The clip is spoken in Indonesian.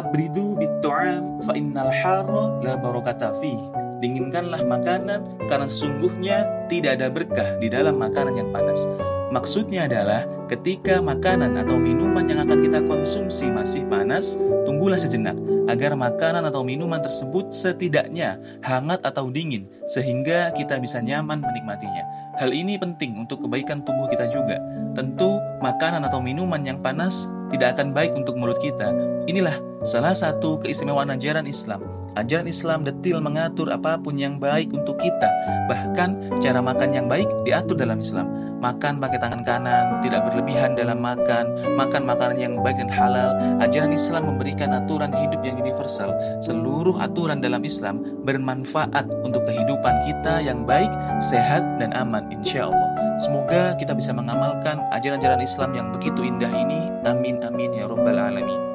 abridu bit-tu'am fa innal la barakata fi. Dinginkanlah makanan karena sungguhnya tidak ada berkah di dalam makanan yang panas. Maksudnya adalah ketika makanan atau minuman yang akan kita konsumsi masih panas, tunggulah sejenak agar makanan atau minuman tersebut setidaknya hangat atau dingin sehingga kita bisa nyaman menikmatinya. Hal ini penting untuk kebaikan tubuh kita juga. Tentu makanan atau minuman yang panas tidak akan baik untuk mulut kita. Inilah salah satu keistimewaan ajaran Islam. Ajaran Islam detil mengatur apa pun yang baik untuk kita. Bahkan cara makan yang baik diatur dalam Islam. Makan pakai tangan kanan, tidak berlebihan dalam makan, makan makanan yang baik dan halal. Ajaran Islam memberikan aturan hidup yang universal. Seluruh aturan dalam Islam bermanfaat untuk kehidupan kita yang baik, sehat, dan aman insya Allah. Semoga kita bisa mengamalkan ajaran-ajaran Islam yang begitu indah ini. Amin amin ya rabbal alamin.